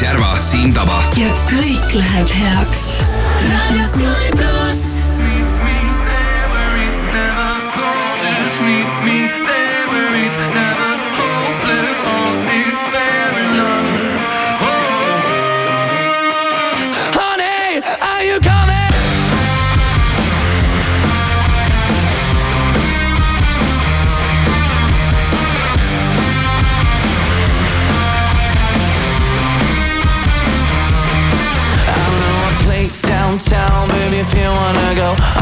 Maris Järva, Siim Taba. ja kõik läheb heaks. raadio Sky pluss.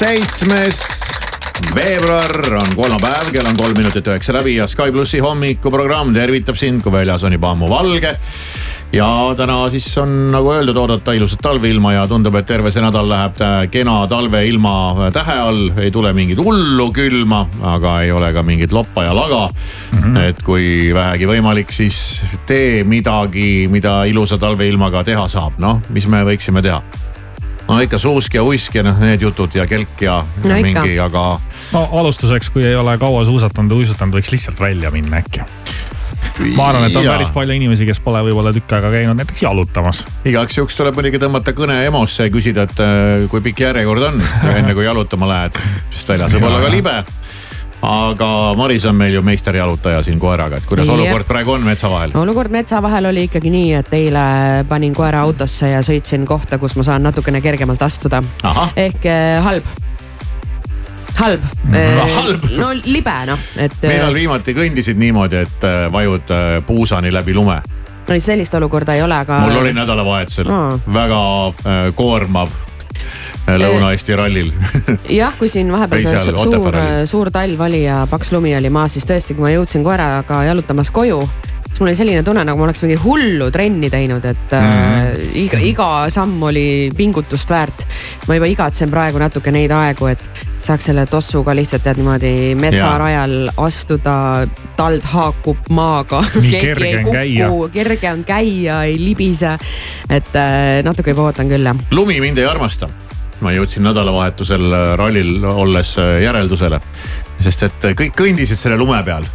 Seitsmes veebruar on kolmapäev, kell on kolm minutit üheksa läbi ja Sky plussi hommikuprogramm tervitab sind, kui väljas on juba ammu valge. ja täna siis on nagu öeldud, oodata ilusat talveilma ja tundub, et terve see nädal läheb kena talveilma tähe all. ei tule mingit hullu külma, aga ei ole ka mingit loppa ja laga mm. -hmm. et kui vähegi võimalik, siis tee midagi, mida ilusa talveilmaga teha saab, noh, mis me võiksime teha no ikka suusk ja uisk ja noh, need jutud ja kelk ja, ja No ikka. mingi, aga no alustuseks, kui ei ole kaua suusatanud või uisutanud, võiks lihtsalt välja minna äkki. ma arvan, et on Jaa. päris palju inimesi, kes pole võib-olla tükk aega käinud näiteks jalutamas. igaks juhuks tuleb muidugi tõmmata kõne EMO-sse ja küsida, et äh, kui pikk järjekord on, enne kui jalutama lähed. sest väljas võib olla ka libe. Aga Maris on meil ju meisterjalutaja siin koeraga, et kuidas Jah. olukord praegu on metsa vahel? olukord metsa vahel oli ikkagi nii, et eile panin koera autosse ja sõitsin kohta, kus ma saan natukene kergemalt astuda. ehk eh, halb. halb Väga halb. no libe noh, et. millal viimati kõndisid niimoodi, et äh, vajud puusani läbi lume? no sellist olukorda ei ole, aga. mul oli nädalavahetusel Aa. väga koormav Lõuna-Eesti rallil jah, kui siin vahepeal see suur Otepääl oli., suur talv oli ja paks lumi oli maas, siis tõesti, kui ma jõudsin koeraga jalutamas koju, siis mul oli selline tunne, nagu ma oleks mingi hullu trenni teinud, et mm Mhm. äh, iga, iga samm oli pingutust väärt. ma juba igatsen praegu natuke neid aegu, et saaks selle tossuga lihtsalt tead niimoodi metsarajal astuda, tald haakub maaga. Kerge on käia. kerge on käia, ei libise. et äh, natuke juba ootan küll jah. lumi mind ei armasta. Ma jõudsin nädalavahetusel äh, rallil olles äh, järeldusele, sest et kõik kõndisid selle lume peal.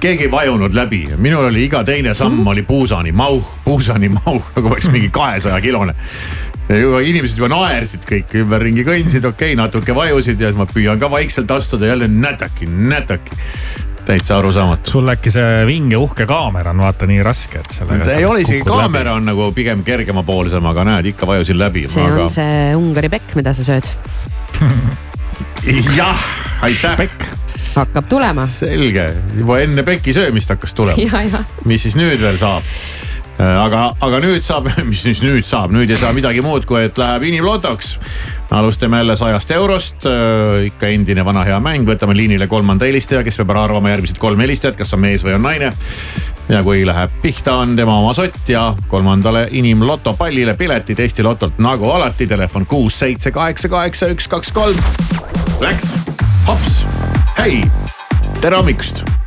keegi ei vajunud läbi, minul oli iga teine samm oli puusani mauh, puusani mauh, nagu oleks mingi kahesaja kilone. juba inimesed juba naersid kõik ümberringi kõndsid, okei okay,, natuke vajusid ja ma püüan ka vaikselt astuda jälle nätaki, nätaki täitsa arusaamatu. sul äkki see vinge uhke kaamera on vaata nii raske, et sellega. ei ole isegi kaamera läbi. on nagu pigem kergemapoolsem, aga näed ikka vajusin läbi. see aga... on see Ungari pekk, mida sa sööd jah, aitäh. hakkab tulema. selge, juba enne peki söömist hakkas tulema. mis siis nüüd veel saab? Äh, aga, aga nüüd saab, mis siis nüüd saab, nüüd ei saa midagi muud, kui et läheb inimlotoks. alustame jälle sajast eurost, äh, ikka endine vana hea mäng, võtame liinile kolmanda helistaja, kes peab ära arvama järgmised kolm helistajat, kas on mees või on naine. ja kui läheb pihta, on tema oma sott ja kolmandale inimloto pallile piletid Eesti Lotolt nagu alati, telefon kuus, seitse, kaheksa, kaheksa, üks, kaks, kolm. Läks, hops, hei, tere hommikust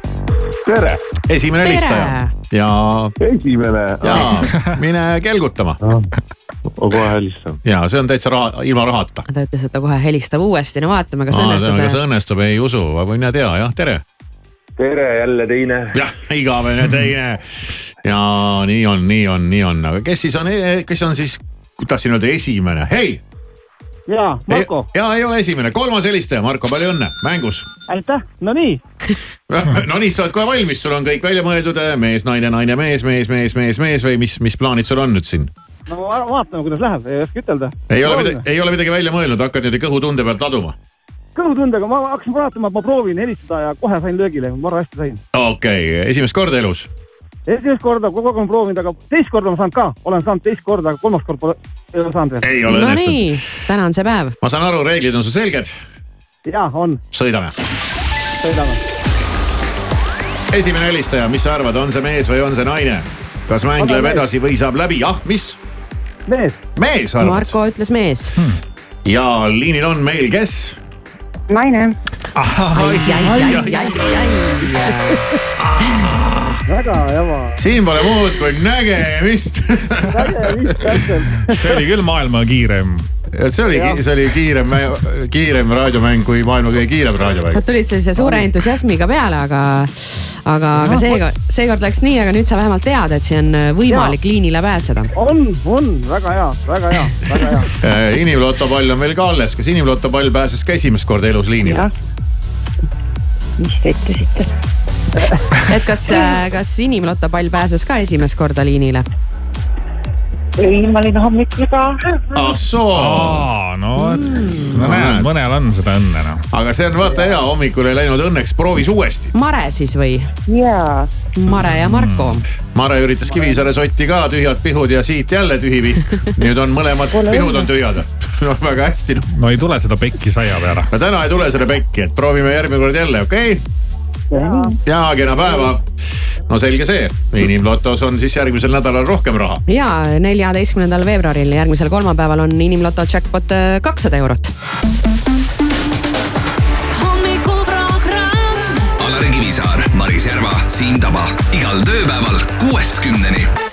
tere. esimene helistaja ja. esimene. ja mine kelgutama no,. kohe helistan. ja see on täitsa raha, ilma rahata. ta ütles, et ta kohe helistab uuesti, no vaatame, kas õnnestub. kas õnnestub, ei usu, aga mine tea, jah, tere. tere, jälle teine. jah, igavene teine. ja nii on, nii on, nii on, aga kes siis on, kes on siis, tahtsin öelda esimene, hei ja, Marko. ja ei ole esimene, kolmas helistaja, Marko, palju õnne, mängus. aitäh, no nii no nii, sa oled kohe valmis, sul on kõik välja mõeldud, eh, mees, naine, naine, mees, mees, mees, mees, mees või mis, mis plaanid sul on nüüd siin? no vaatame, kuidas läheb, ei oska ütelda. ei ole midagi, ei ole midagi välja mõelnud, hakkad niimoodi kõhutunde pealt aduma? kõhutundega, ma hakkasin vaatama, et ma proovin helistada ja kohe sain löögile, ma väga hästi sain. okei okay., esimest korda elus? esimest korda kogu aeg olen proovinud, aga teist korda ma saanud ka, olen saanud teist korda, aga kolmas kord pole, ei ole saanud veel. ei ole õnnestunud. no nii, täna on see päev. ma saan aru, reeglid on sul selged? ja, on. sõidame. sõidame. esimene helistaja, mis sa arvad, on see mees või on see naine? kas mäng läheb edasi või saab läbi, ah, mis? mees. mees arvad? Marko ütles mees hmm.. ja liinil on meil kes? naine. ai, ai, ai, ai, ai väga jama. siin pole muud kui nägemist nägemist täpselt. see oli küll maailma kiirem see oli, see oli kiirem, kiirem raadiomäng kui maailma kõige kiirem raadiomäng. Nad tulid sellise suure entusiasmiga peale, aga, aga, aga seekord, seekord läks nii, aga nüüd sa vähemalt tead, et siin on võimalik ja. liinile pääseda. on, on väga hea, väga hea, väga hea äh, inimloto pall on veel ka alles, kas inimloto pall pääses ka esimest korda elus liinile? mis te ütlesite? et kas, äh, kas inimloto pall pääses ka esimest korda liinile? ei, ma olin hommikul ka. ah soo. no vot mm., no näed, mõnel on seda õnne noh. aga see on vaata hea, hommikul ei läinud õnneks, proovis uuesti. Mare siis või? jaa. Mare ja Marko mm.. Mare üritas Kivisaare sotti ka, tühjad pihud ja siit jälle tühi pihk. nüüd on mõlemad pihud on tühjad. no väga hästi no.. no ei tule seda pekki saia peale. no täna ei tule seda pekki, et proovime järgmine kord jälle, okei okay?? Ja kena päeva. no selge see, Inimlotos on siis järgmisel nädalal rohkem raha. ja neljateistkümnendal veebruaril, järgmisel kolmapäeval on Inimloto jackpot äh, kakssada eurot. Alari Kivisaar, Maris Järva, Siim Taba igal tööpäeval kuuest kümneni.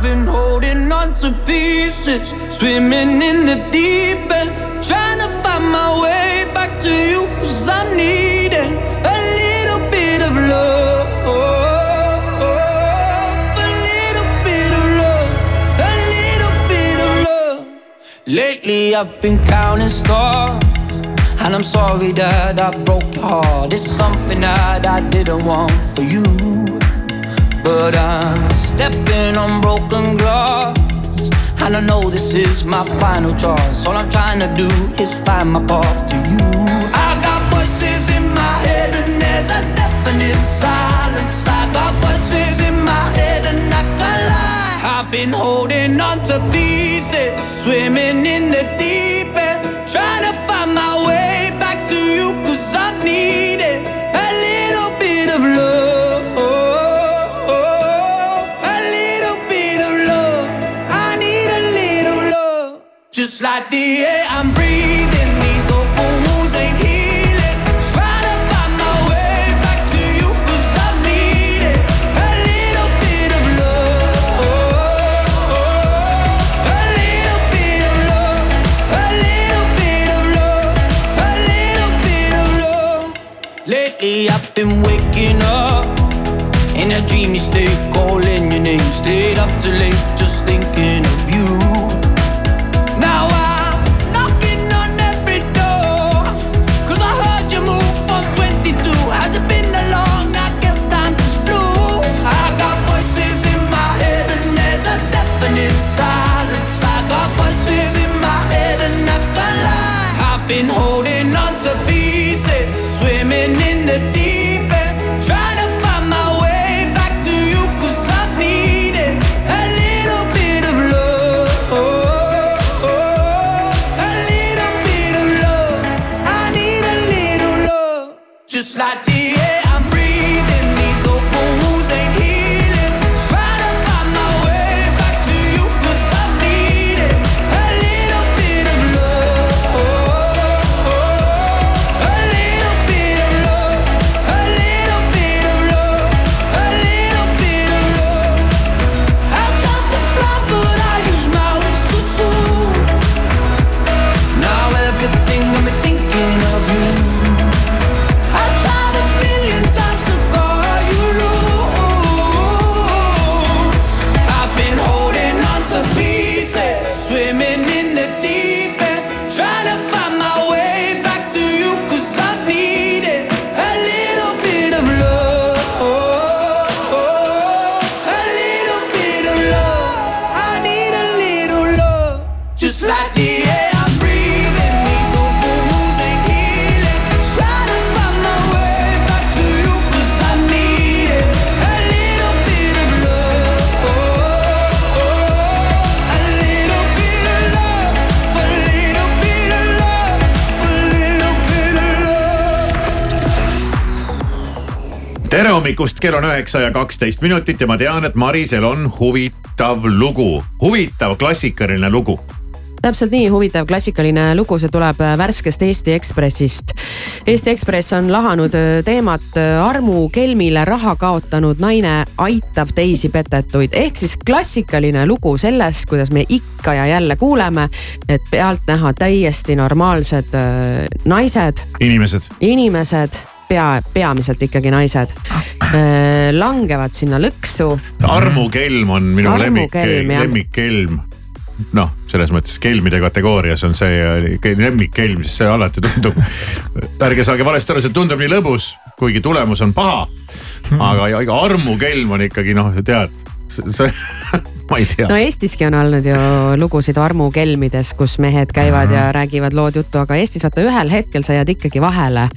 I've been holding on to pieces, swimming in the deep end, trying to find my way back to you, cause I'm needing a little bit of love. A little bit of love, a little bit of love. Lately, I've been counting stars. And I'm sorry that I broke your heart. It's something that I didn't want for you. But I'm stepping on broken glass. And I know this is my final choice. All I'm trying to do is find my path to you. I got voices in my head, and there's a definite silence. I got voices in my head, and I can't lie. I've been holding on to pieces, swimming in the deep It's like the end. Hommikust, kell on üheksa ja kaksteist minutit ja ma tean, et Marisel on huvitav lugu, huvitav klassikaline lugu. täpselt nii huvitav klassikaline lugu, see tuleb äh, värskest Eesti Ekspressist. Eesti Ekspress on lahanud äh, teemat äh, armu kelmile raha kaotanud naine aitab teisi petetuid. ehk siis klassikaline lugu sellest, kuidas me ikka ja jälle kuuleme, et pealtnäha täiesti normaalsed naised, inimesed, inimesed pea, peamiselt ikkagi naised langevad sinna lõksu. armukelm on minu lemmik, lemmikkelm. noh, selles mõttes kelmide kategoorias on see äh, lemmikkelm, sest see alati tundub, ärge saage valesti aru, see tundub nii lõbus, kuigi tulemus on paha. aga, aga armukelm on ikkagi noh, tead, see, ma ei tea no Eestiski on olnud ju lugusid armukelmides, kus mehed käivad ja räägivad lood juttu, aga Eestis vaata ühel hetkel sa jääd ikkagi vahele.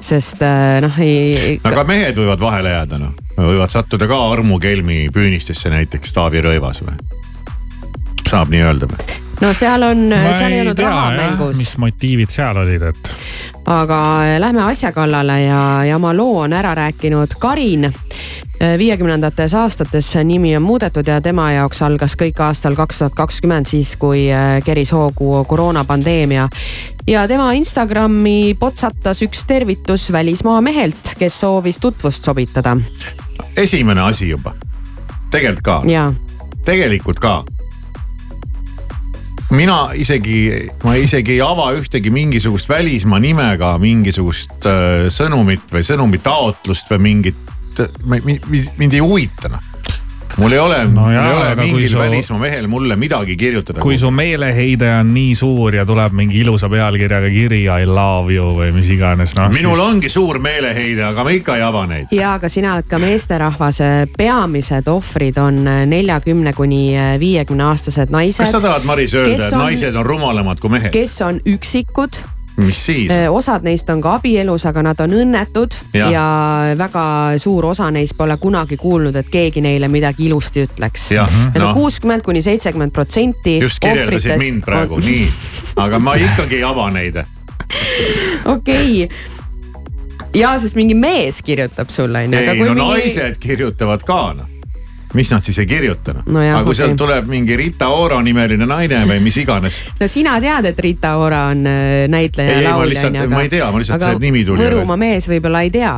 sest äh, noh ei. aga mehed võivad vahele jääda noh, võivad sattuda ka armukelmi püünistesse näiteks Taavi Rõivas või? saab nii öelda või? No seal on, seal ei olnud raha jah, mängus, mis motiivid seal olid, et aga lähme asja kallale ja, ja oma loo on ära rääkinud Karin. viiekümnendates aastates nimi on muudetud ja tema jaoks algas kõik aastal kaks tuhat kakskümmend, siis kui äh, keris hoogu koroonapandeemia. ja tema Instagrami potsatas üks tervitus välismaa mehelt, kes soovis tutvust sobitada. Esimene asi juba, tegelikult ka, ja tegelikult ka mina isegi, ma isegi ei ava ühtegi mingisugust välismaa nimega mingisugust äh, sõnumit või sõnumitaotlust või mingit, mind ei huvita noh. Mul ei ole No no, mul jaa, ei ole aga kui mingil su- välismaa mehel mulle midagi kirjutada. kui su meeleheide on nii suur ja tuleb mingi ilusa pealkirjaga kiri I love you või mis iganes noh. minul siis... ongi suur meeleheide, aga ma ikka ei ava neid. ja aga sina oled ka meesterahvas, peamised ohvrid on neljakümne kuni viiekümne aastased naised. kas sa tahad, Maris, öelda, et on- naised on rumalamad kui mehed? kes on üksikud, mis siis? osad neist on ka abielus, aga nad on õnnetud ja. Ja väga suur osa neist pole kunagi kuulnud, et keegi neile midagi ilusti ütleks. Jah, Need on noh. kuuskümmend kuni seitsekümmend protsenti. just kirjeldasid mind praegu, nii. aga ma ikkagi ei ava neid. okei ja sest mingi mees kirjutab sulle onju. ei, no mingi... naised kirjutavad ka noh mis nad siis ei kirjuta noh No aga kui okei. sealt tuleb mingi Rita Ora nimeline naine või mis iganes. no sina tead, et Rita Ora on äh, näitleja Ei, ei, ja ma laulja lihtsalt- onju, ma ei tea, ma lihtsalt see nimi tuli Võrumaa mees võib-olla ei tea.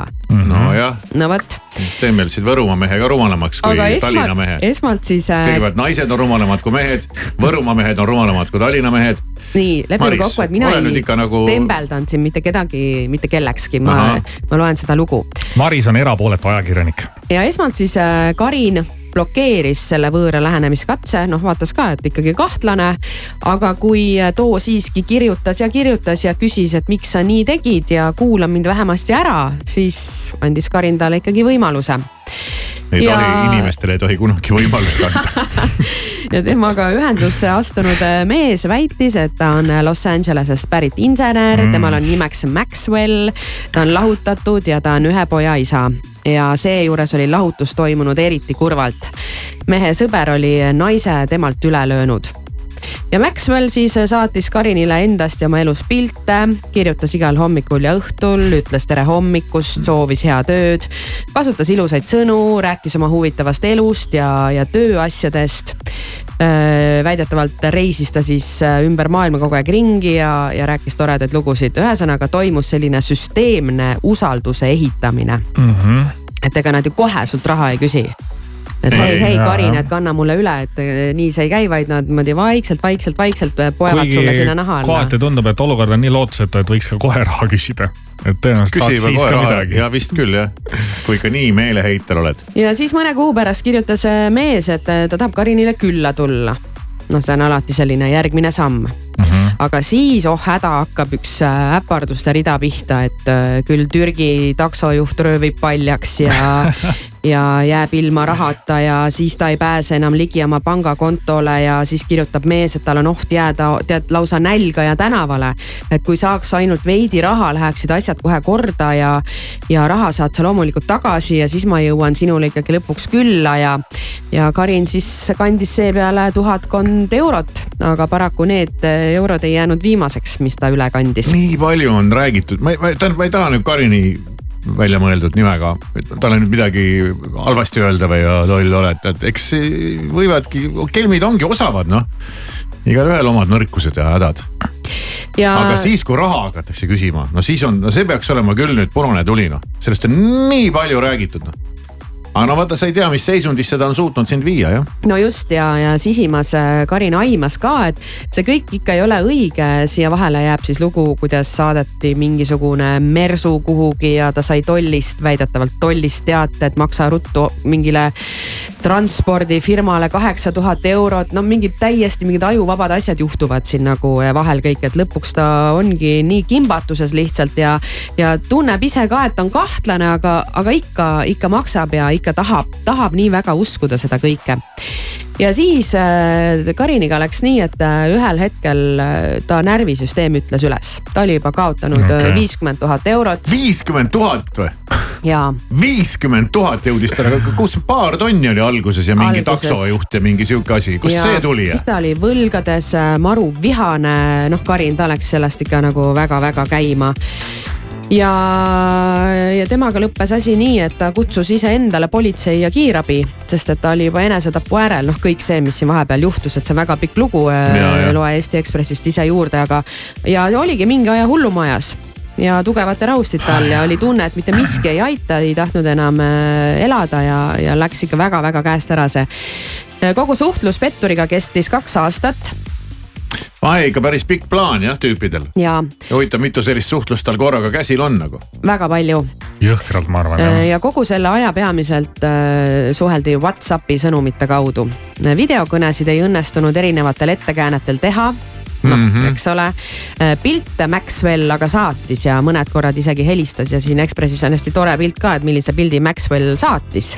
nojah, no vot, teeme lihtsalt Võrumaa mehe ka rumalamaks kui aga Tallinna esmalt, mehe. esmalt siis äh, kõigepealt naised on rumalamad kui mehed, Võrumaa mehed on rumalamad kui Tallinna mehed nii, lepime kokku, et mina ei ikka nagu- tembeldanud siin mitte kedagi, mitte kellekski, ma ma loen seda lugu Maris on erapooletu ajakirjanik. ja esmalt siis äh, Karin blokeeris selle võõra lähenemiskatse, noh vaatas ka, et ikkagi kahtlane. aga kui too siiski kirjutas ja kirjutas ja küsis, et miks sa nii tegid ja kuula mind vähemasti ära, siis andis Karin talle ikkagi võimaluse ei Ja- tohi, inimestele ei tohi kunagi võimalust anda. ja temaga ühendusse astunud äh, mees väitis, et ta on Los Angelesest pärit insener mm., temal on nimeks Maxwell, ta on lahutatud ja ta on ühe poja isa ja seejuures oli lahutus toimunud eriti kurvalt. mehe sõber oli naise temalt üle löönud ja Maxwell siis saatis Karinile endast ja oma elust pilte, kirjutas igal hommikul ja õhtul, ütles tere hommikust, soovis head ööd, kasutas ilusaid sõnu, rääkis oma huvitavast elust ja, ja tööasjadest. väidetavalt reisis ta siis äh, ümber maailma kogu aeg ringi ja, ja rääkis toredaid lugusid, ühesõnaga toimus selline süsteemne usalduse ehitamine. et ega nad ju kohe sult raha ei küsi et hei, Ei, hei Karin, et kanna mulle üle, et eh, nii see ei käi, vaid nad niimoodi vaikselt, vaikselt, vaikselt poevad sulle sinna naha alla. kohati tundub, et olukord on nii lootusetu, et võiks ka kohe raha küsida. et tõenäoliselt saaks siis ka raha midagi. ja vist küll jah, kui ikka nii meeleheitel oled. ja siis mõne kuu pärast kirjutas eh, mees, et eh, ta tahab Karinile külla tulla. noh, see on alati selline järgmine samm. Aga siis, oh häda, hakkab üks äh, äparduste rida pihta, et äh, küll Türgi taksojuht röövib paljaks ja ja jääb ilma rahata ja siis ta ei pääse enam ligi oma pangakontole ja siis kirjutab mees, et tal on oht jääda tead lausa nälga ja tänavale. et kui saaks ainult veidi raha, läheksid asjad kohe korda ja, ja raha saad sa loomulikult tagasi ja siis ma jõuan sinule ikkagi lõpuks külla ja, ja Karin siis kandis seepeale tuhatkond eurot, aga paraku need eurod ei jäänud viimaseks, mis ta üle kandis. nii palju on räägitud, ma, ma, tähendab, ma ei taha nüüd Karini välja mõeldud nimega talle nüüd midagi halvasti öelda või loll oled, et eks võivadki, kelmid ongi osavad noh. igalühel omad nõrkused ja hädad, ja aga siis, kui raha hakatakse küsima, no siis on, no see peaks olema küll nüüd punane tuli noh, sellest on nii palju räägitud noh. Aga no vaata, sa ei tea, mis seisundisse ta on suutnud sind viia jah. no just ja, ja sisimas äh, Karin aimas ka, et see kõik ikka ei ole õige, siia vahele jääb siis lugu, kuidas saadeti mingisugune mersu kuhugi ja ta sai tollist, väidetavalt tollist teate, et maksa ruttu mingile transpordifirmale kaheksa tuhat eurot, no mingid täiesti mingid ajuvabad asjad juhtuvad siin nagu vahel kõik, et lõpuks ta ongi nii kimbatuses lihtsalt ja, ja tunneb ise ka, et on kahtlane, aga, aga ikka, ikka maksab ja ikka tahab, tahab nii väga uskuda seda kõike. ja siis äh, Kariniga läks nii, et äh, ühel hetkel äh, ta närvisüsteem ütles üles, ta oli juba kaotanud viiskümmend tuhat eurot. viiskümmend tuhat või? ja viiskümmend tuhat jõudis ta, kus paar tonni oli alguses ja mingi Alguses. taksojuht ja mingi sihuke asi, kust ja see tuli? siis ta oli võlgades maru vihane, noh, Karin, ta läks sellest ikka nagu väga-väga käima ja, ja temaga lõppes asi nii, et ta kutsus iseendale politsei ja kiirabi, sest et ta oli juba enesetapu äärel, noh, kõik see, mis siin vahepeal juhtus, et see on väga pikk lugu, ja. loe Eesti Ekspressist ise juurde, aga ja oligi mingi aja hullumajas ja tugevate rahustite all ja oli tunne, et mitte miski ei aita, ei tahtnud enam äh, elada ja, ja läks ikka väga-väga käest ära see. kogu suhtlus petturiga kestis kaks aastat aa, ikka päris pikk plaan jah, tüüpidel. ja huvitav, mitu sellist suhtlust tal korraga käsil on nagu? väga palju jõhkralt, ma arvan jah. ja kogu selle aja peamiselt äh, suheldi Whatsappi sõnumite kaudu. videokõnesid ei õnnestunud erinevatel ettekäänetel teha noh mm -hmm., eks ole. pilte Maxwell aga saatis ja mõned korrad isegi helistas ja siin Ekspressis on hästi tore pilt ka, et millise pildi Maxwell saatis.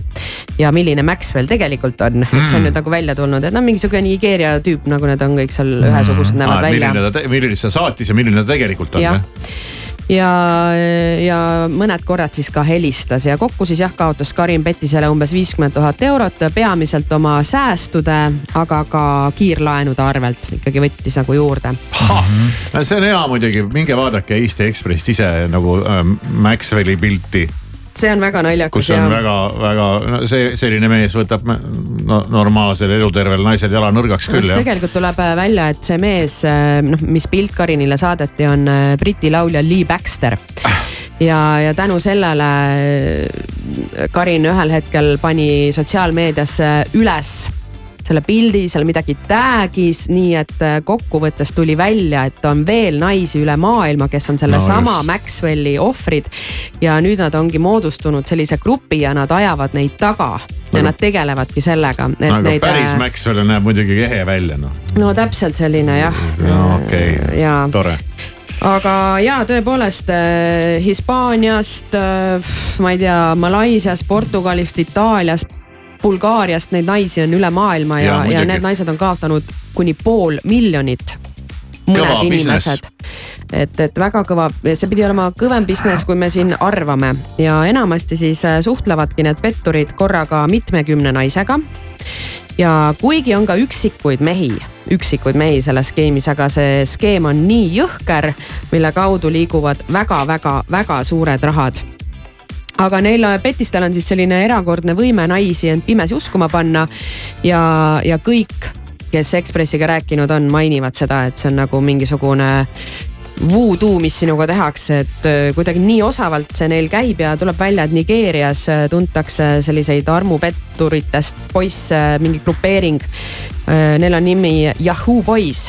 ja milline Maxwell tegelikult on, et see on nüüd nagu välja tulnud, et noh, mingisugune Nigeeria tüüp, nagu need on kõik seal ühesugused näevad välja. milline ta, milline see saatis ja milline ta tegelikult on jah?, ja, ja mõned korrad siis ka helistas ja kokku siis jah, kaotas Karin Pettisele umbes viiskümmend tuhat eurot, peamiselt oma säästude, aga ka kiirlaenude arvelt ikkagi võttis nagu juurde. no see on hea muidugi, minge vaadake Eesti Ekspress ise nagu ähm, Maxwelli pilti, see on väga naljakas kus on väga-väga, no see selline mees võtab no, normaalsel elutervel naisel jala nõrgaks küll jah. tegelikult tuleb äh, välja, et see mees, noh, mis pilt Karinile saadeti, on äh, Briti laulja Lee Baxter. ja, ja tänu sellele äh, Karin ühel hetkel pani sotsiaalmeediasse üles selle pildi, seal midagi tag'is, nii et äh, kokkuvõttes tuli välja, et on veel naisi üle maailma, kes on sellesama No Maxwelli ohvrid. ja nüüd nad ongi moodustunud sellise grupi ja nad ajavad neid taga ja Aga- nad tegelevadki sellega. aga päris Maxwell näeb muidugi ehe välja noh. no täpselt selline jah. no okei okay. ja tore aga ja tõepoolest äh, Hispaaniast äh,, ma ei tea, Malaisiast, Portugalist, Itaaliast, Bulgaariast neid naisi on üle maailma ja, ja, ja need naised on kaotanud kuni pool miljonit. mõned Kõva inimesed, et, et väga kõva, see pidi olema kõvem business, kui me siin arvame. Ja enamasti siis äh, suhtlevadki need petturid korraga mitmekümne naisega. Ja kuigi on ka üksikuid mehi, üksikuid mehi selles skeemis, aga see skeem on nii jõhker, mille kaudu liiguvad väga-väga-väga suured rahad aga neil petistel on siis selline erakordne võime naisi end pimesi uskuma panna ja, ja kõik, kes Ekspressiga rääkinud on, mainivad seda, et see on nagu mingisugune voodoo, mis sinuga tehakse, et äh, kuidagi nii osavalt see neil käib ja tuleb välja, et Nigeerias äh, tuntakse selliseid armupetturitest poisse, mingi grupeering. Neil on nimi Yahoo Boys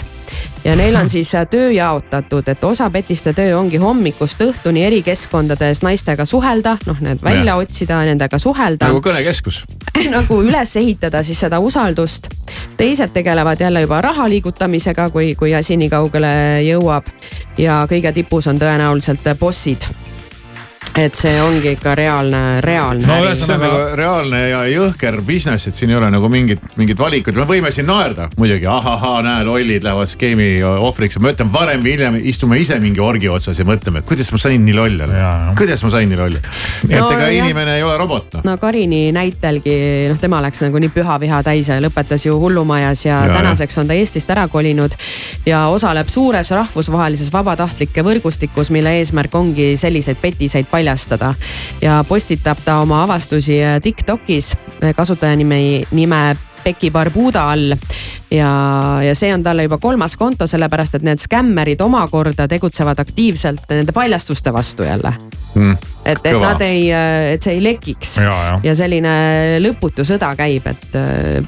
ja neil on siis äh, töö jaotatud, et osa petiste töö ongi hommikust õhtuni eri keskkondades naistega suhelda, noh, need välja Jah. otsida, nendega suhelda nagu kõnekeskus. nagu üles ehitada siis seda usaldust. teised tegelevad jälle juba raha liigutamisega, kui, kui asi nii kaugele jõuab. ja kõige tipus on tõenäoliselt bossid. Et see ongi ikka reaalne, reaalne No ühesõnaga- see on nagu reaalne ja jõhker business, et siin ei ole nagu mingit, mingit valikut, me võime siin naerda muidugi, ahahaa, näe, lollid lähevad skeemi ohvriks, ma ütlen varem või hiljem istume ise mingi orgi otsas ja mõtleme, et kuidas ma sain nii loll. Olla kuidas ma sain nii loll. et No ega inimene ei ole robot noh. no Karini näitelgi, noh, tema läks nagu nii püha viha täis ja lõpetas ju hullumajas ja, Ja, tänaseks on ta Eestist ära kolinud. ja osaleb suures rahvusvahelises vabatahtlike võrgustikus, mille eesmärk ongi selliseid petiseid paljastada. ja postitab ta oma avastusi äh, Tiktokis kasutajanime, nime Peki Barbuda all ja, ja see on talle juba kolmas konto, sellepärast et need skämmerid omakorda tegutsevad aktiivselt nende paljastuste vastu jälle Mm. et, et nad ei, et see ei lekiks ja, ja. ja selline lõputu sõda käib, et äh,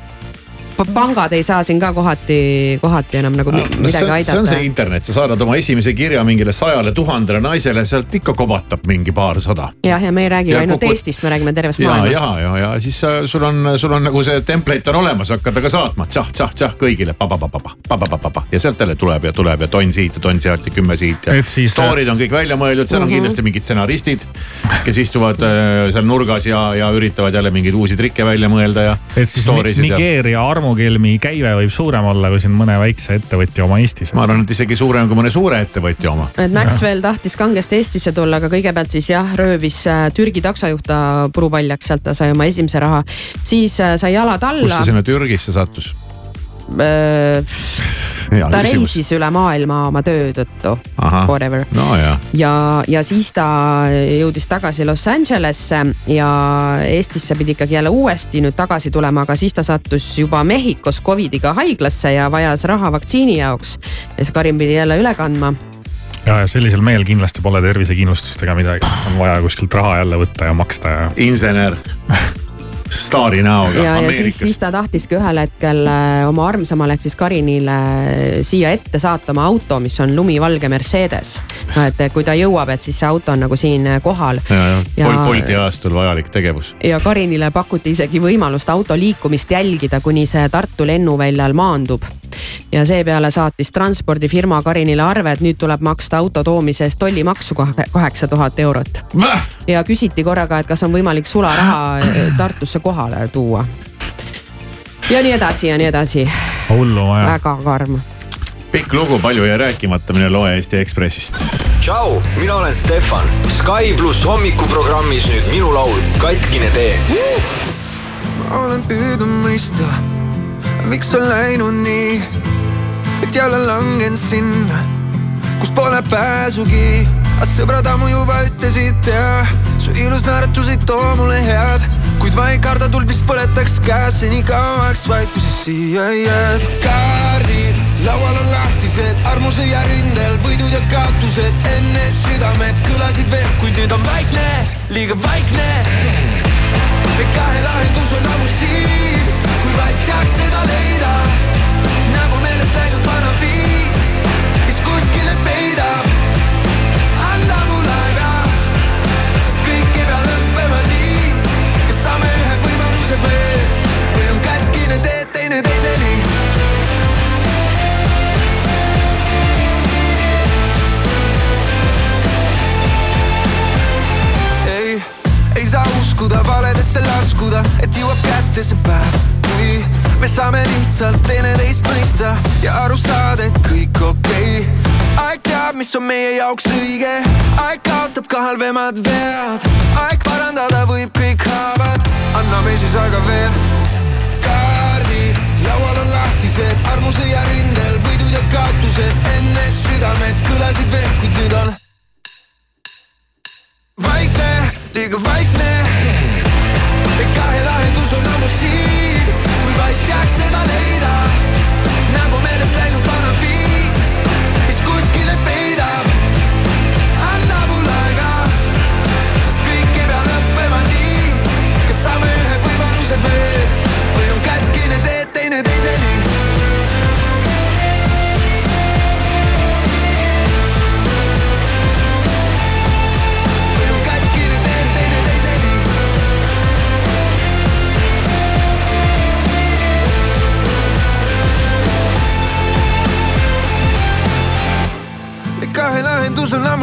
pangad ei saa siin ka kohati, kohati enam nagu No midagi see, see on see aidata. internet, sa saadad oma esimese kirja mingile sajale tuhandele naisele, sealt ikka kobatab mingi paarsada. jah, ja me ei räägi ju Ja ainult kukud- Eestist, me räägime tervest ja, maailmast. ja, ja, ja siis äh, sul on, sul on nagu see template on olemas, hakkad aga saatma tsah-tsah-tsah kõigile pa-pa-pa-pa-pa-pa-pa-pa ja sealt jälle tuleb ja tuleb ja tonn siit ja tonn sealt ja kümme siit ja siis- story'd on kõik välja mõeldud, seal on Mhm. kindlasti mingid stsenaristid, kes istuvad äh, seal nurgas ja, ja üritavad jälle mingeid uusi trikke välja mõelda ja. et siis sid ja- Nigeeria armukelmi käive võib suurem olla kui siin mõne väikse ettevõtja oma Eestis. ma arvan, et isegi suurem kui mõne suure ettevõtja oma. et Maxwell tahtis kangesti Eestisse tulla, aga kõigepealt siis jah, röövis äh, Türgi taksojuht ta purupaljaks, sealt ta sai oma esimese raha. siis äh, sai jalad kus alla ta sinna Türgisse sattus? Äh, hea ta küsimus. reisis üle maailma oma töö tõttu, whatever no ja, ja, ja siis ta jõudis tagasi Los Angelesse ja Eestisse pidi ikkagi jälle uuesti nüüd tagasi tulema, aga siis ta sattus juba Mehhikos Covidiga haiglasse ja vajas raha vaktsiini jaoks. ja siis Karin pidi jälle üle kandma. ja, ja sellisel mehel kindlasti pole tervisekindlustust ega midagi, on vaja kuskilt raha jälle võtta ja maksta ja. insener staari näoga ja, ja siis, siis ta tahtiski ühel hetkel äh, oma armsamale ehk siis Karinile äh, siia ette saata oma auto, mis on lumivalge Mercedes. no et kui ta jõuab, et siis see auto on nagu siin äh, kohal. ja, ja, Ja- Pol Bolti ajastul vajalik tegevus. ja Karinile pakuti isegi võimalust auto liikumist jälgida, kuni see Tartu lennuväljal maandub. Ja seepeale saatis transpordifirma Karinile arve, et nüüd tuleb maksta auto toomise eest tollimaksu kahe- kaheksa tuhat eurot. ja küsiti korraga, et kas on võimalik sularaha eh, Tartusse kohale tuua. ja nii edasi ja nii edasi, väga karm. pikk lugu, palju jäi rääkimata, mine loe Eesti Ekspressist. tšau, mina olen Stefan. Sky pluss hommikuprogrammis nüüd minu laul Katkine tee. ma olen püüdnud mõista, miks on läinud nii, et jälle langen sinna, kus pole pääsugi. aga sõbrad ammu juba ütlesid ja su ilus naeratus ei too mulle head, kuid ma ei karda tuld, mis põletaks käesse nii kauaks, vaid kui sa siia jääd. kaardid laual on lahtised, armuse ja rindel võidud ja kaotused enne südamed kõlasid veel, kuid nüüd on vaikne, liiga vaikne me kahe lahendus on ammu siin, tahaks seda leida nagu meelest läinud vana viis, mis kuskile peidab. anna mulle aega, sest kõik ei pea lõppema nii. kas saame ühe võimaluse veel või on kätkine tee teineteiseni? ei, ei saa uskuda valedesse laskuda, et jõuab kätte see päev kui me saame lihtsalt teineteist mõista ja aru saada, et kõik okei okay.. aeg teab, mis on meie jaoks õige, aeg kaotab ka halvemad vead, aeg parandada võib kõik haavad, anname siis aega veel. kaardid laual on lahtised, armuse ja rindel võidud ja kaotused enne südamed kõlasid veel, kuid nüüd on vaikne, liiga vaikne. kahe lahendus on ammu siin, kui vaid teaks seda leida.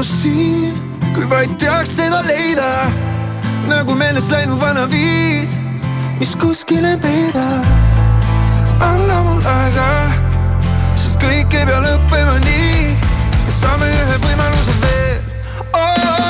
Ammu siin, kui vaid teaks seda leida. nagu meelest läinud vana viis, mis kuskile peidab. anna mul aega, sest kõik ei pea lõppema nii. saame ühe võimaluse veel oh,.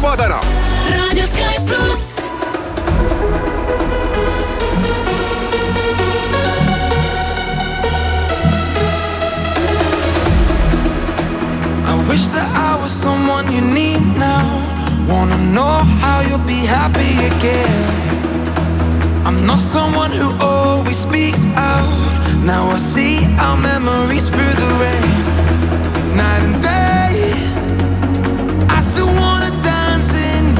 täna raadio Sky pluss. I wish that I was someone you need now. Wanna know how you'll be happy again. I'm not someone who always speaks out. Now I see our memories through the rain. Night and day, I still wanna dance in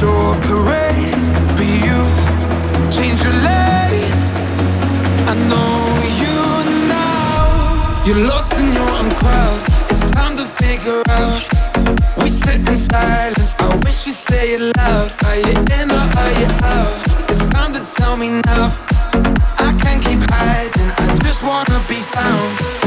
your parade. But you change your lane. I know you now. You're lost in your own crowd. It's time to figure out. We sit in silence. I wish you say it loud. Are you in or are you out? It's time to tell me now. I can't keep hiding. I just wanna be found.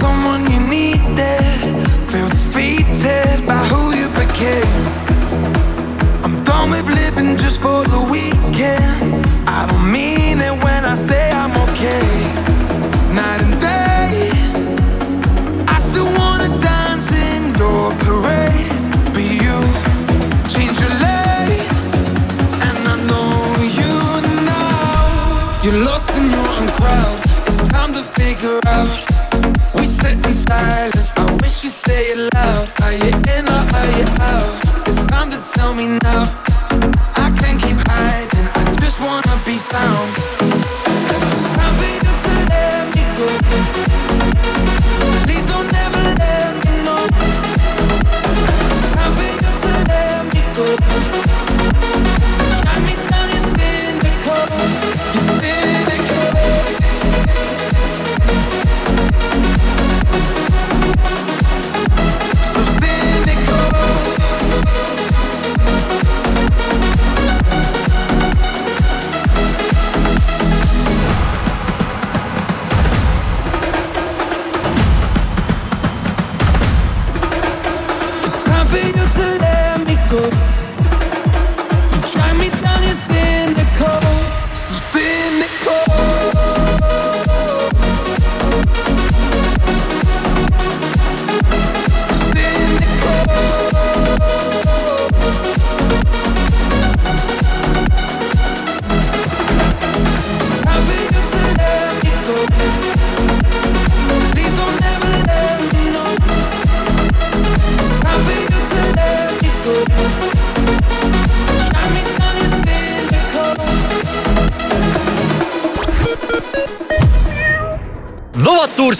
Someone you needed. Feel defeated by who you became. I'm done with living just for the weekend. I don't mean it when I say I'm okay. Night and day, time for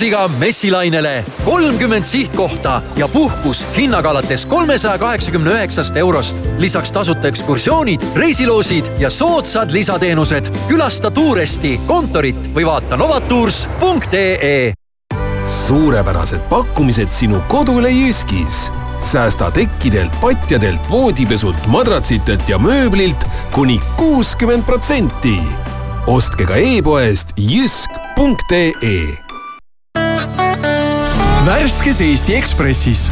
Novatoursiga messilainele kolmkümmend sihtkohta ja puhkus hinnaga alates kolmesaja kaheksakümne üheksast eurost. lisaks tasuta ekskursioonid, reisiloosid ja soodsad lisateenused. külasta Tuuresti kontorit või vaata novatours.ee suurepärased pakkumised sinu kodule Jyskis. säästa tekkidelt, patjadelt, voodipesult, madratsitelt ja mööblilt kuni kuuskümmend protsenti. ostke ka e-poest jysk.ee värskes Eesti Ekspressis.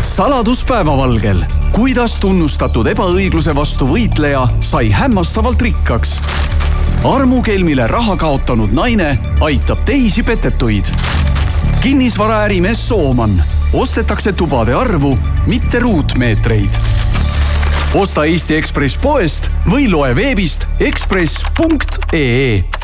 saladus päevavalgel, kuidas tunnustatud ebaõigluse vastu võitleja sai hämmastavalt rikkaks. armukelmile raha kaotanud naine aitab teisi petetuid. kinnisvaraärimees Sooman, ostetakse tubade arvu, mitte ruutmeetreid. osta Eesti Ekspress poest või loe veebist ekspress.ee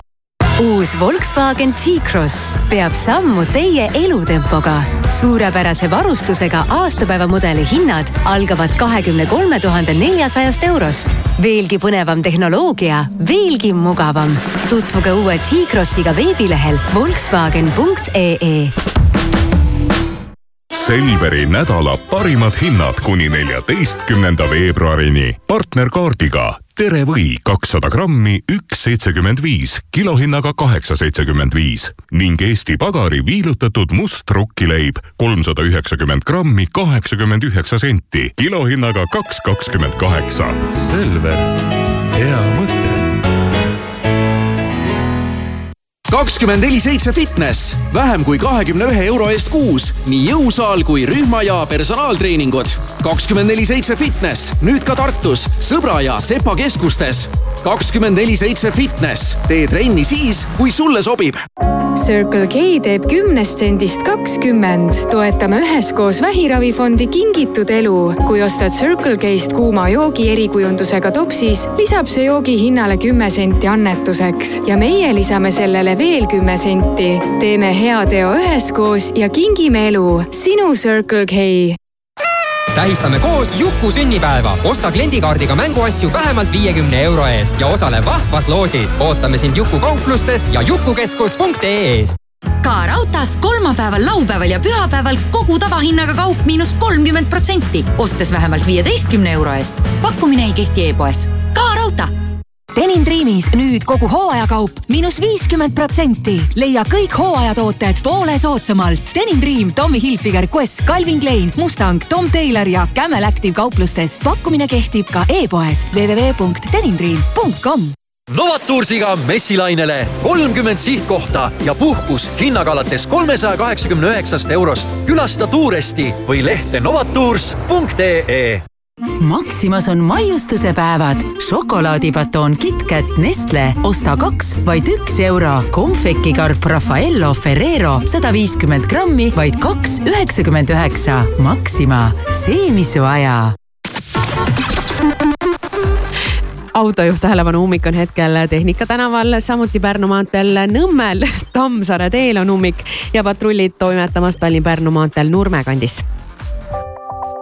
uus Volkswagen T-Cross peab sammu teie elutempoga. suurepärase varustusega aastapäevamudeli hinnad algavad kahekümne kolme tuhande neljasajast eurost. veelgi põnevam tehnoloogia, veelgi mugavam. tutvuge uue T-Crossiga veebilehel Volkswagen.ee Selveri nädala parimad hinnad kuni neljateistkümnenda veebruarini. partnerkaardiga Tere või kakssada grammi, üks seitsekümmend viis, kilohinnaga kaheksa seitsekümmend viis ning Eesti Pagari viilutatud must rukkileib kolmsada üheksakümmend grammi, kaheksakümmend üheksa senti, kilohinnaga kaks kakskümmend kaheksa. Selver, hea mõte kakskümmend neli seitse fitness, vähem kui kahekümne ühe euro eest kuus, nii jõusaal kui rühma ja personaaltreeningud. kakskümmend neli seitse fitness, nüüd ka Tartus, Sõbra ja Sepa keskustes. kakskümmend neli seitse fitness, tee trenni siis, kui sulle sobib. Circle K teeb kümnest sendist kakskümmend. toetame üheskoos Vähiravifondi Kingitud elu. kui ostad Circle K-st kuuma joogi erikujundusega topsis, lisab see joogi hinnale kümme senti annetuseks ja meie lisame sellele veel kümme senti. teeme hea teo üheskoos ja kingime elu. sinu Circle K tähistame koos Juku sünnipäeva. osta kliendikaardiga mänguasju vähemalt viiekümne euro eest ja osale vahvas loosis. ootame sind Juku kauplustes ja jukukeskus.ee-s ka raudtees kolmapäeval, laupäeval ja pühapäeval kogu tavahinnaga kaup miinus kolmkümmend protsenti, ostes vähemalt viieteistkümne euro eest. pakkumine ei kehti e-poes. ka raudtee Denim Dreamis nüüd kogu hooajakaup miinus viiskümmend protsenti. leia kõik hooajatooted poole soodsamalt. Denim Dream, Tommy Hilfiger, Quest, Calvin Klein, Mustang, Tom Taylor ja Camel Active kauplustest. pakkumine kehtib ka e-poes www.denimdream.com Novatoursiga messilainele kolmkümmend sihtkohta ja puhkus hinnaga alates kolmesaja kaheksakümne üheksast eurost. külasta Tuuresti või lehte novatours.ee Maximas on maiustuse päevad. šokolaadibatoon KitKat Nestle, osta kaks, vaid üks euro. konfekikarp Raffaello Ferrero sada viiskümmend grammi, vaid kaks üheksakümmend üheksa. Maxima, see, mis su aja autojuht tähelepanu, ummik on hetkel Tehnika tänaval, samuti Pärnu maanteel Nõmmel, Tammsaare teel on ummik ja patrullid toimetamas Tallinn-Pärnu maanteel Nurme kandis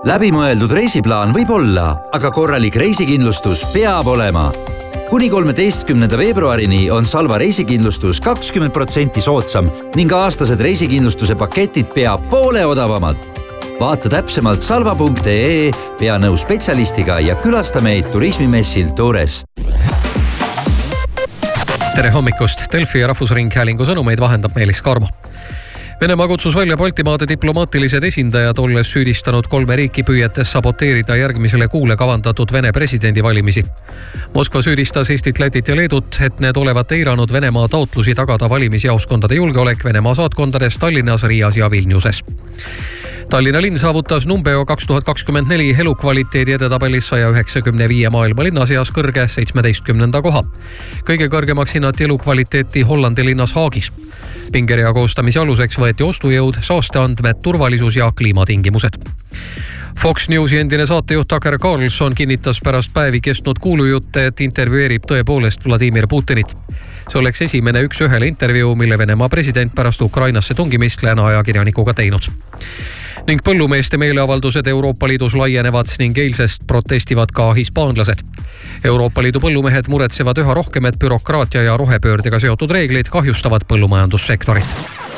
läbimõeldud reisiplaan võib olla, aga korralik reisikindlustus peab olema. kuni kolmeteistkümnenda veebruarini on Salva reisikindlustus kakskümmend protsenti soodsam ning aastased reisikindlustuse paketid pea poole odavamad. vaata täpsemalt salva.ee, pea nõu spetsialistiga ja külasta meid turismimessil Tourest tere hommikust, Delfi ja Rahvusringhäälingu sõnumeid vahendab Meelis Karmo Venemaa kutsus välja Baltimaade diplomaatilised esindajad, olles süüdistanud kolme riiki püüetes saboteerida järgmisele kuule kavandatud Vene presidendivalimisi. Moskva süüdistas Eestit, Lätit ja Leedut, et need olevat eiranud Venemaa taotlusi tagada valimisjaoskondade julgeolek Venemaa saatkondades Tallinnas, Riias ja Vilniuses. Tallinna linn saavutas Numbeo kaks tuhat kakskümmend neli elukvaliteedi edetabelis saja üheksakümne viie maailma linna seas kõrge seitsmeteistkümnenda koha. kõige kõrgemaks hinnati elukvaliteeti Hollandi linnas Haagis. pingerea koostamise aluseks võeti ostujõud, saasteandmed, turvalisus ja kliimatingimused. Fox Newsi endine saatejuht Tucker Carlson kinnitas pärast päevi kestnud kuulujutte, et intervjueerib tõepoolest Vladimir Putinit. see oleks esimene üks-ühele intervjuu, mille Venemaa president pärast Ukrainasse tungimist lääne ajakirjanikuga teinud ning põllumeeste meeleavaldused Euroopa Liidus laienevad ning eilsest protestivad ka hispaanlased. Euroopa Liidu põllumehed muretsevad üha rohkem, et bürokraatia ja rohepöördega seotud reeglid kahjustavad põllumajandussektorit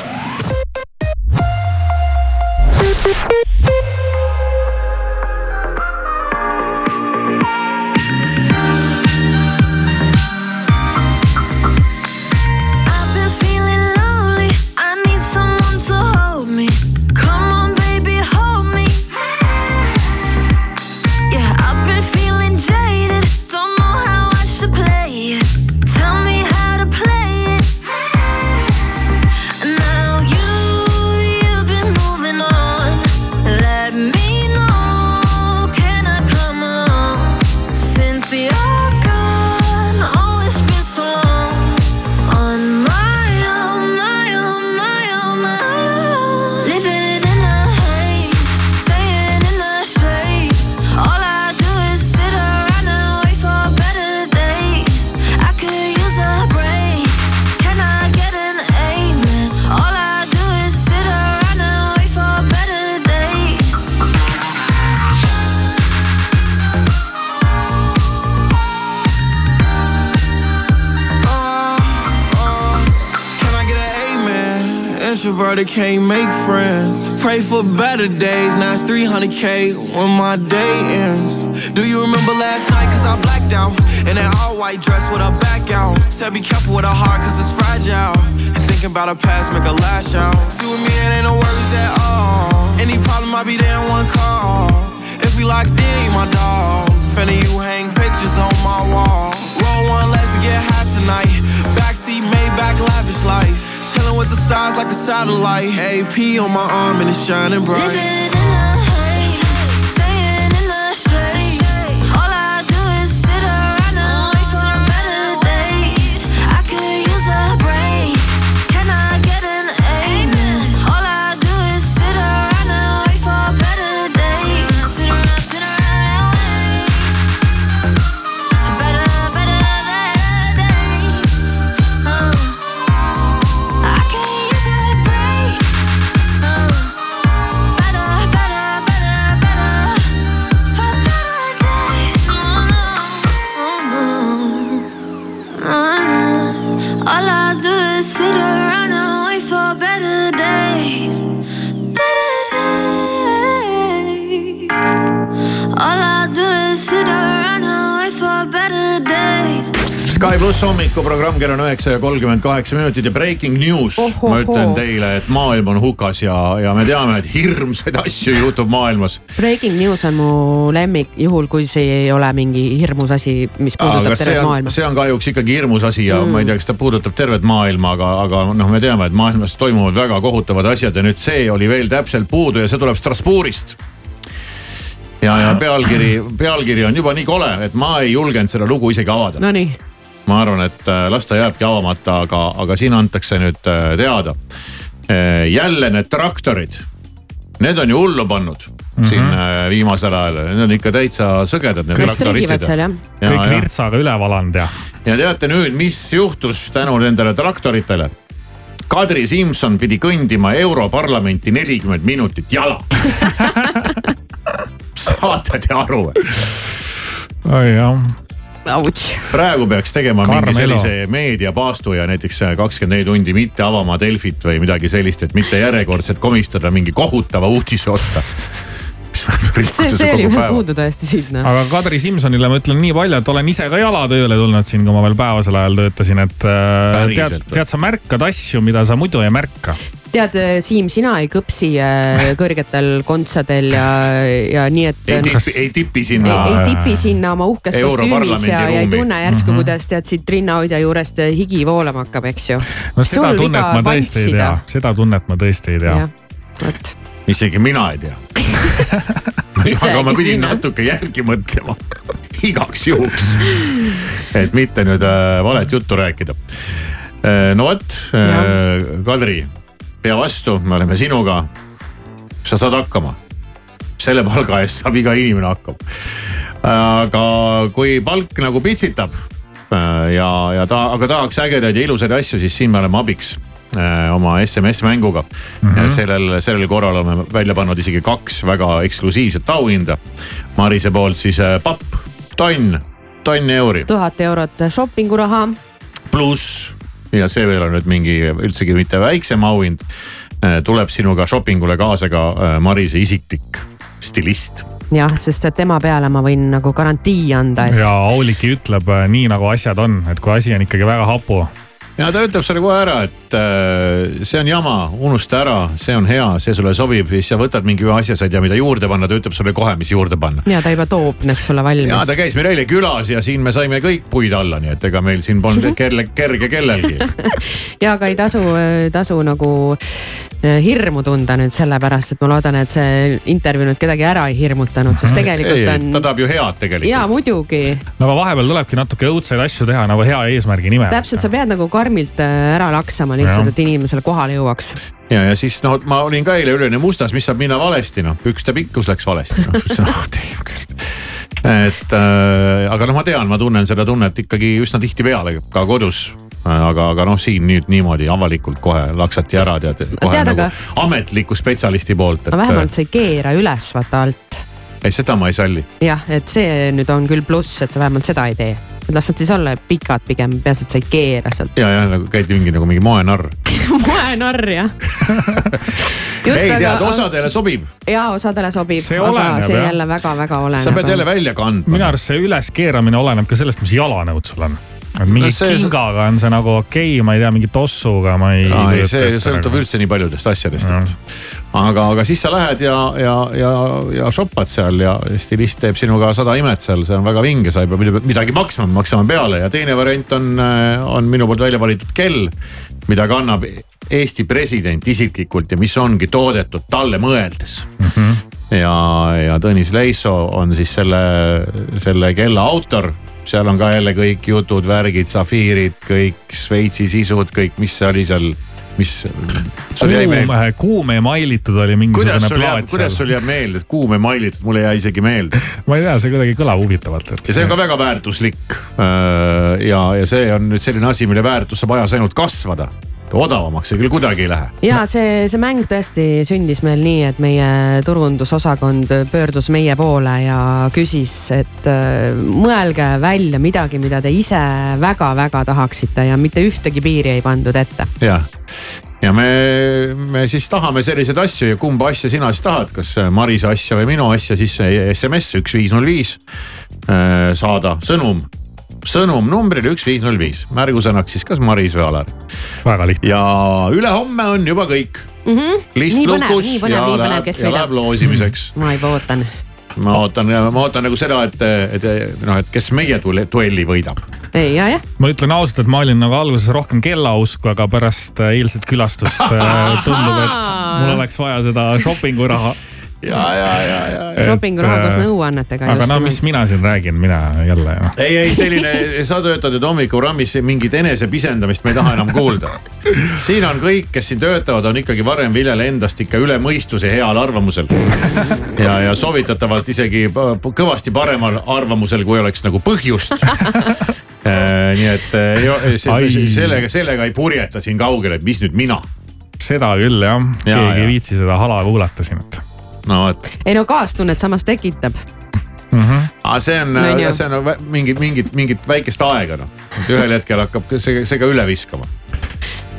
for better days, now it's 300k when my day ends. Do you remember last night? Cause I blacked out. In that all white dress with a back out. Said be careful with her heart cause it's fragile. And thinking about her past make her lash out. See with me, it ain't no worries at all. Any problem, I'll be there in one call. If we locked in, you my dog. Finna you hang pictures on my wall. Roll one, let's get high tonight. Backseat, Maybach, lavish life. Chilling with the stars like a satellite. AP on my arm and it's shining bright. Hommikuprogramm kell on üheksa ja kolmkümmend kaheksa minutit ja breaking news. Ohohoo. ma ütlen teile, et maailm on hukas ja, ja me teame, et hirmsaid asju juhtub maailmas. Breaking news on mu lemmik, juhul kui see ei ole mingi hirmus asi, mis puudutab tervet maailma. see on kahjuks ikkagi hirmus asi ja mm. ma ei tea, kas ta puudutab tervet maailma, aga, aga noh, me teame, et maailmas toimuvad väga kohutavad asjad ja nüüd see oli veel täpselt puudu ja see tuleb Strasbourgist. ja, ja pealkiri, pealkiri on juba nii kole, et ma ei julgenud seda lugu isegi avada Nonii, ma arvan, et äh, las ta jääbki avamata, aga, aga siin antakse nüüd äh, teada. jälle need traktorid, need on ju hullu pannud mm -hmm. siin äh, viimasel ajal, need on ikka täitsa sõgedad. Kes streigivad seal, jah? kõik virtsaga üle valanud ja. ja teate nüüd, mis juhtus tänu nendele traktoritele? Kadri Simson pidi kõndima Europarlamenti nelikümmend minutit jala. saate te aru või? oi jah. Praegu peaks tegema Karm mingi sellise meediapaastu ja näiteks kakskümmend neli tundi mitte avama Delfit või midagi sellist, et mitte järjekordselt komistada mingi kohutava uudise otsa. see, see oli veel puudu tõesti sinna. aga Kadri Simsonile ma ütlen nii palju, et olen ise ka jalatööle tulnud siin, kui ma veel päevasel ajal töötasin, et äh, tead Päriselt, või? tead, sa märkad asju, mida sa muidu ei märka. tead, Siim, sina ei kõpsi äh, kõrgetel kontsadel ja, ja nii, et. ei tipi, ei tipi sinna. ei, tipi sinna oma uhkes kostüümis ja, ja ei tunne järsku mm. -hmm. kuidas tead siit rinnahoidja juurest higi voolama hakkab, eks ju. no seda tunnet ma tõesti ei tea, seda tunnet ma tõesti ei tea. Isegi mina ei tea. aga ma pidin natuke järgi mõtlema igaks juhuks, et mitte nüüd äh, valet juttu rääkida. no vot, Kadri, pea vastu, me oleme sinuga. sa saad hakkama. selle palga eest saab iga inimene hakkama. aga kui palk nagu pitsitab äh, ja, ja ta, aga tahaks ägedaid ja ilusaid asju, siis siin me oleme abiks äh, oma SMS-mänguga mm. -hmm. sellel, sellel korral oleme välja pannud isegi kaks väga eksklusiivset auhinda. Marise poolt siis äh, papp, tonn, tonn euri tuhat eurot shoppingu raha. pluss ja see veel on nüüd mingi üldsegi mitte väiksem auhind. tuleb sinuga shoppingule kaasa ka äh, Marise isiklik stilist. jah, sest et tema peale ma võin nagu garantii anda, et ja Auliki ütleb äh, nii nagu asjad on, et kui asi on ikkagi väga hapu, ja ta ütleb sulle kohe ära, et äh, see on jama, unusta ära, see on hea, see sulle sobib, siis sa võtad mingi ühe asja, sa ei tea, mida juurde panna, ta ütleb sulle kohe, mis juurde panna. ja ta juba toob need sulle valmis. ja ta käis meil eile külas ja siin me saime kõik puid alla, nii et ega meil siin polnud kelle, kerge kellelgi. ja aga ei tasu, tasu nagu eh, hirmu tunda nüüd sellepärast, et ma loodan, et see intervjuu nüüd kedagi ära ei hirmutanud, sest tegelikult ei, on ta. tahab ju head tegelikult. ja muidugi, no aga vahepeal tulebki natuke õudseid asju teha nagu hea eesmärgi nimel. täpselt, sa pead nagu karmilt ära laksama lihtsalt, et inimesele kohale jõuaks. ja, ja siis no ma olin ka eile üleöö mustas, mis saab minna valesti, noh pükste pikkus läks valesti, noh ah teeb küll. et äh, aga noh, ma tean, ma tunnen seda tunnet ikkagi üsna tihtipeale ka kodus. aga, aga noh, siin nüüd niimoodi avalikult kohe laksati ära tead, kohe Tead, nagu aga- ametliku spetsialisti poolt, et vähemalt sa ei keera üles vaata alt. ei seda ma ei salli. jah, et see nüüd on küll pluss, et sa vähemalt seda ei tee. Las nad siis olla pikad pigem, peaasi, et sa ei keera sealt. ja, ja nagu käid mingi nagu mingi moenarr. moenarr jah. ei tead, osadele sobib. ja osadele sobib, See aga oleneb, see jah. jälle väga-väga oleneb. sa pead jälle välja kandma. minu arust see üleskeeramine oleneb ka sellest, mis jalanõud sul on. Mingi No no see- kingaga on see nagu okei okay,, ma ei tea, mingi tossuga ma ei. ei, see sõltub üldse nii paljudest asjadest, et. aga, aga siis sa lähed ja, ja, ja, ja shoppad seal ja stilist teeb sinuga sada imet seal, see on väga vinge, sa ei pea mida- midagi maksma, maksama peale ja teine variant on, on minu poolt välja valitud kell, mida kannab Eesti president isiklikult ja mis ongi toodetud talle mõeldes ja, ja Tõnis Leiso on siis selle, selle kella autor. Seal on ka jälle kõik jutud, värgid, safiirid, kõik Šveitsi sisud, kõik, mis see oli seal, mis. kuum kuum emailitud oli mingisugune plaat kuidas sul jääb meelde, et kuum emailitud, mulle ei jää isegi meelde. ma ei tea, see kuidagi kõlab huvitavalt, et. ja see on ka väga väärtuslik. ja, ja see on nüüd selline asi, mille väärtus saab ajas ainult kasvada. Odavamaks see küll kuidagi ei lähe. ja see, see mäng tõesti sündis meil nii, et meie turundusosakond pöördus meie poole ja küsis, et äh, mõelge välja midagi, mida te ise väga-väga tahaksite ja mitte ühtegi piiri ei pandud ette. jah, ja me, me siis tahame selliseid asju ja kumba asja sina siis tahad, kas Marise asja või minu asja, siis SMS üks viis null viis saada sõnum sõnum numbrile üks viis null viis, märgusõnaks siis kas Maris või Alar. väga lihtne. ja ülehomme on juba kõik. list nii põnev, lukus nii ja põnev, põnev, läheb, ja läheb loosimiseks. ma juba ootan. ma ootan, ma ootan nagu seda, et, et noh, et kes meie duelli võidab. ei, ja, jah. ma ütlen ausalt, et ma olin nagu alguses rohkem kellausku, aga pärast äh, eilset külastust äh, tundub, et mul oleks vaja seda shopping'u raha. ja, ja, ja, ja. shopping'u raha koos nõuannetega. aga no mis mina siin räägin, mina jälle ei, ei selline, sa töötad nüüd hommikuprogrammis, mingit enesepisendamist me ei taha enam kuulda. siin on kõik, kes siin töötavad, on ikkagi varem Viljal endast ikka üle mõistuse heal arvamusel. ja, ja soovitatavalt isegi kõvasti paremal arvamusel, kui oleks nagu põhjust. nii et see- Ai. sellega, sellega ei purjeta siin kaugele, et mis nüüd mina. seda küll jah, Ja, keegi ja. ei viitsi seda hala kuulata siin, et. No vot, ei no kaastunnet samas tekitab. aga see on No see on mingit, mingit, mingit väikest aega noh. et ühel hetkel hakkab see, see ka üle viskama.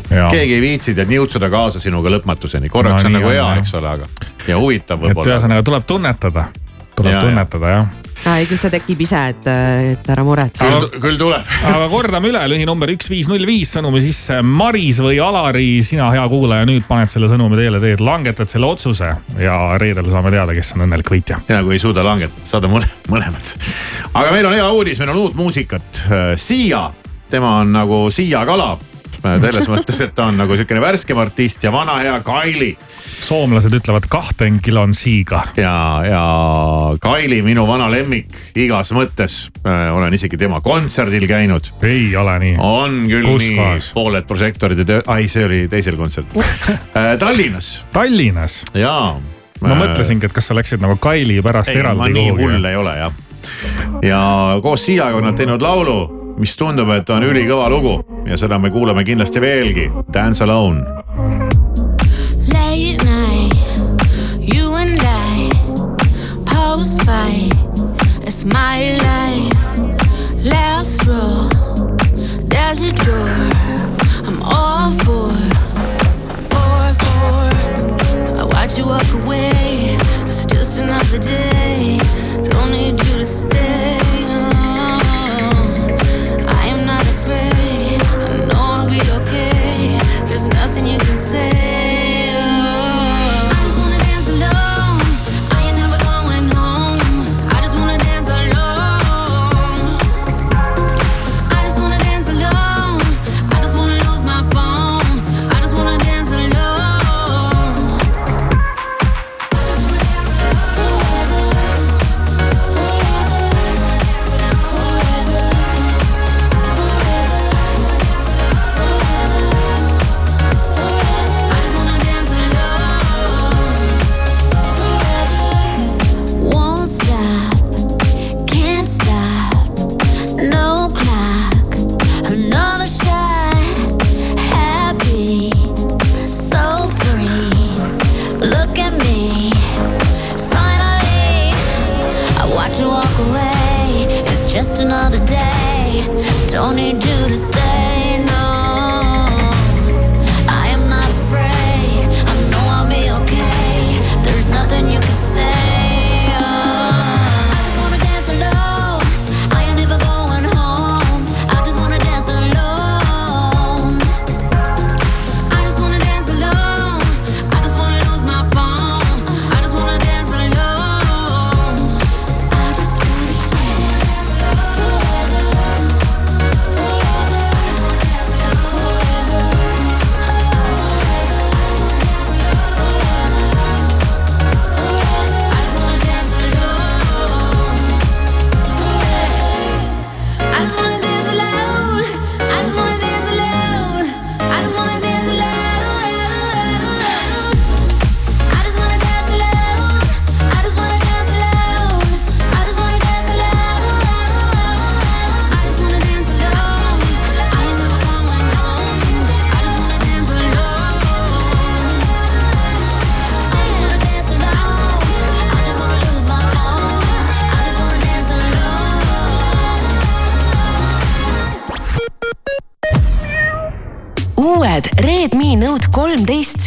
keegi ei viitsi tead niutsuda kaasa sinuga lõpmatuseni, korraks No on nagu on, hea, eks ole, aga ja huvitav et võib-olla. ühesõnaga tuleb tunnetada, tuleb Ja, ja. tunnetada jah ei, küll see tekib ise, et, et ära muretse. küll, küll tuleb. aga kordame üle, lühinumber üks viis null viis sõnumi sisse. Maris või Alari, sina hea kuulaja, nüüd paned selle sõnumi teele, teed, langetad selle otsuse ja reedel saame teada, kes on õnnelik võitja. ja kui ei suuda langetada, saada mõle-, mõlemad. aga meil on hea uudis, meil on uut muusikat. Siia, tema on nagu Siia kala. Selles mõttes, et ta on nagu sihukene värskem artist ja vana hea Kaili. soomlased ütlevad kahten kilon siiga. ja, ja Kaili, minu vana lemmik igas mõttes. olen isegi tema kontserdil käinud. ei ole nii. on küll Kus nii pooled prožektorid ja töö, ai, see oli teisel kontserdil. Tallinnas. Tallinnas? jaa. ma mõtlesingi, et kas sa läksid nagu Kaili pärast ei, eraldi ma nii hull ei ole jah. ja koos Siiaga on nad teinud laulu, mis tundub, et on ülikõva lugu ja seda me kuulame kindlasti veelgi. Dance Alone. Late night, you and I, post fight, it's my life. Last row, there's a door. I'm all for, for, for. I watch you walk away. It's just another day. Don't need you to stay.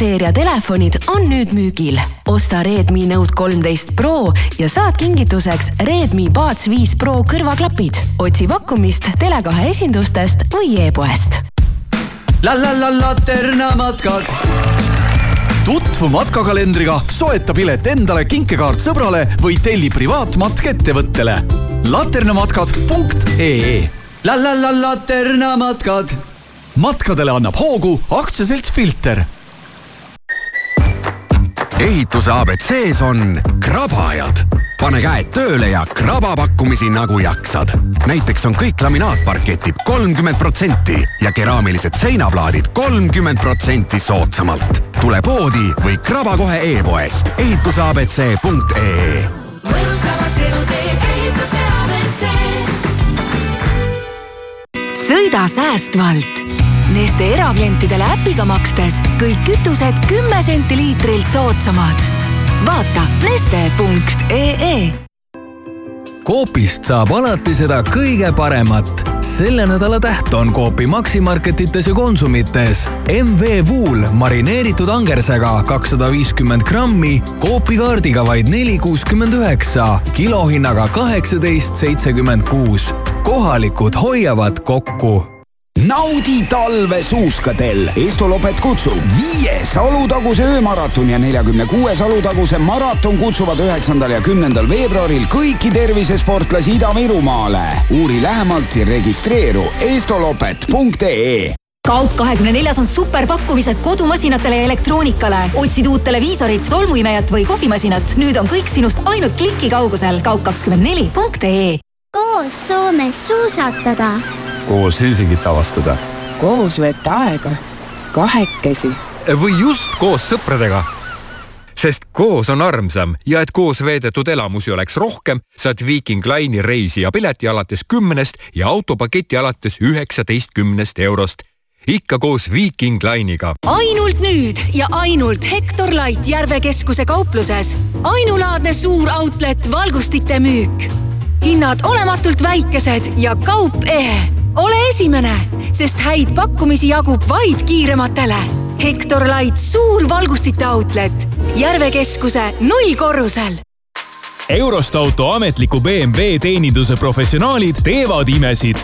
Seeria telefonid on nüüd müügil. osta Redmi Note kolmteist Pro ja saad kingituseks Redmi Buds viis Pro kõrvaklapid. otsi pakkumist Tele2 esindustest või e-poest. la la la Laterna matkad. tutvu matkakalendriga, soeta pilet endale, kinkekaart sõbrale või telli privaatmatk ettevõttele. laternamatkad.ee la la la Laterna matkad. matkadele annab hoogu aktsiaselts Filter ehituse abc-s on krabajad. pane käed tööle ja kraba pakkumisi nagu jaksad. näiteks on kõik laminaatparketid kolmkümmend protsenti ja keraamilised seinaplaadid kolmkümmend protsenti soodsamalt. tule poodi või kraba kohe e-poest ehituseabc.ee mõnusamaks elu teeb ehituse abc. sõida säästvalt. Neste eraklientidele äpiga makstes kõik kütused kümme senti liitrilt soodsamad. vaata neste.ee Coopist saab alati seda kõige paremat. selle nädala täht on Coopi Maximarketites ja Konsumites MV Wool marineeritud angersega kakssada viiskümmend grammi, Coopi kaardiga vaid neli kuuskümmend üheksa, kilohinnaga kaheksateist seitsekümmend kuus. kohalikud hoiavad kokku naudi talve suuskadel. Estolopet kutsub viies Alutaguse öömaraton ja neljakümne kuues Alutaguse maraton kutsuvad üheksandal ja kümnendal veebruaril kõiki tervisesportlasi Ida-Virumaale. uuri lähemalt ja registreeru estolopet.ee kaup kahekümne neljas on superpakkumised kodumasinatele ja elektroonikale. otsid uut televiisorit, tolmuimejat või kohvimasinat? nüüd on kõik sinust ainult kliki kaugusel. kaup24.ee koos Soomes suusatada. Koos Helsingit avastada. koos veeta aega, kahekesi. või just koos sõpradega. sest koos on armsam ja et koos veedetud elamusi oleks rohkem, saad Viiking Line'i reisija pileti alates kümnest ja autopaketi alates üheksateistkümnest eurost ikka koos Viiking Line'iga. ainult nüüd ja ainult Hektor Light Järve keskuse kaupluses. ainulaadne suur outlet valgustite müük. hinnad olematult väikesed ja kaup ehe. Ole esimene, sest häid pakkumisi jagub vaid kiirematele. Hektor Light suur valgustite outlet Järve keskuse nullkorrusel Eurostauto ametliku BMW teeninduse professionaalid teevad imesid.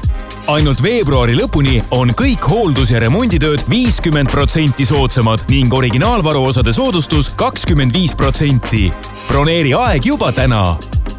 ainult veebruari lõpuni on kõik hooldus- ja remonditööd viiskümmend protsenti soodsamad ning originaalvaruosade soodustus kakskümmend viis protsenti. broneeri aeg juba täna.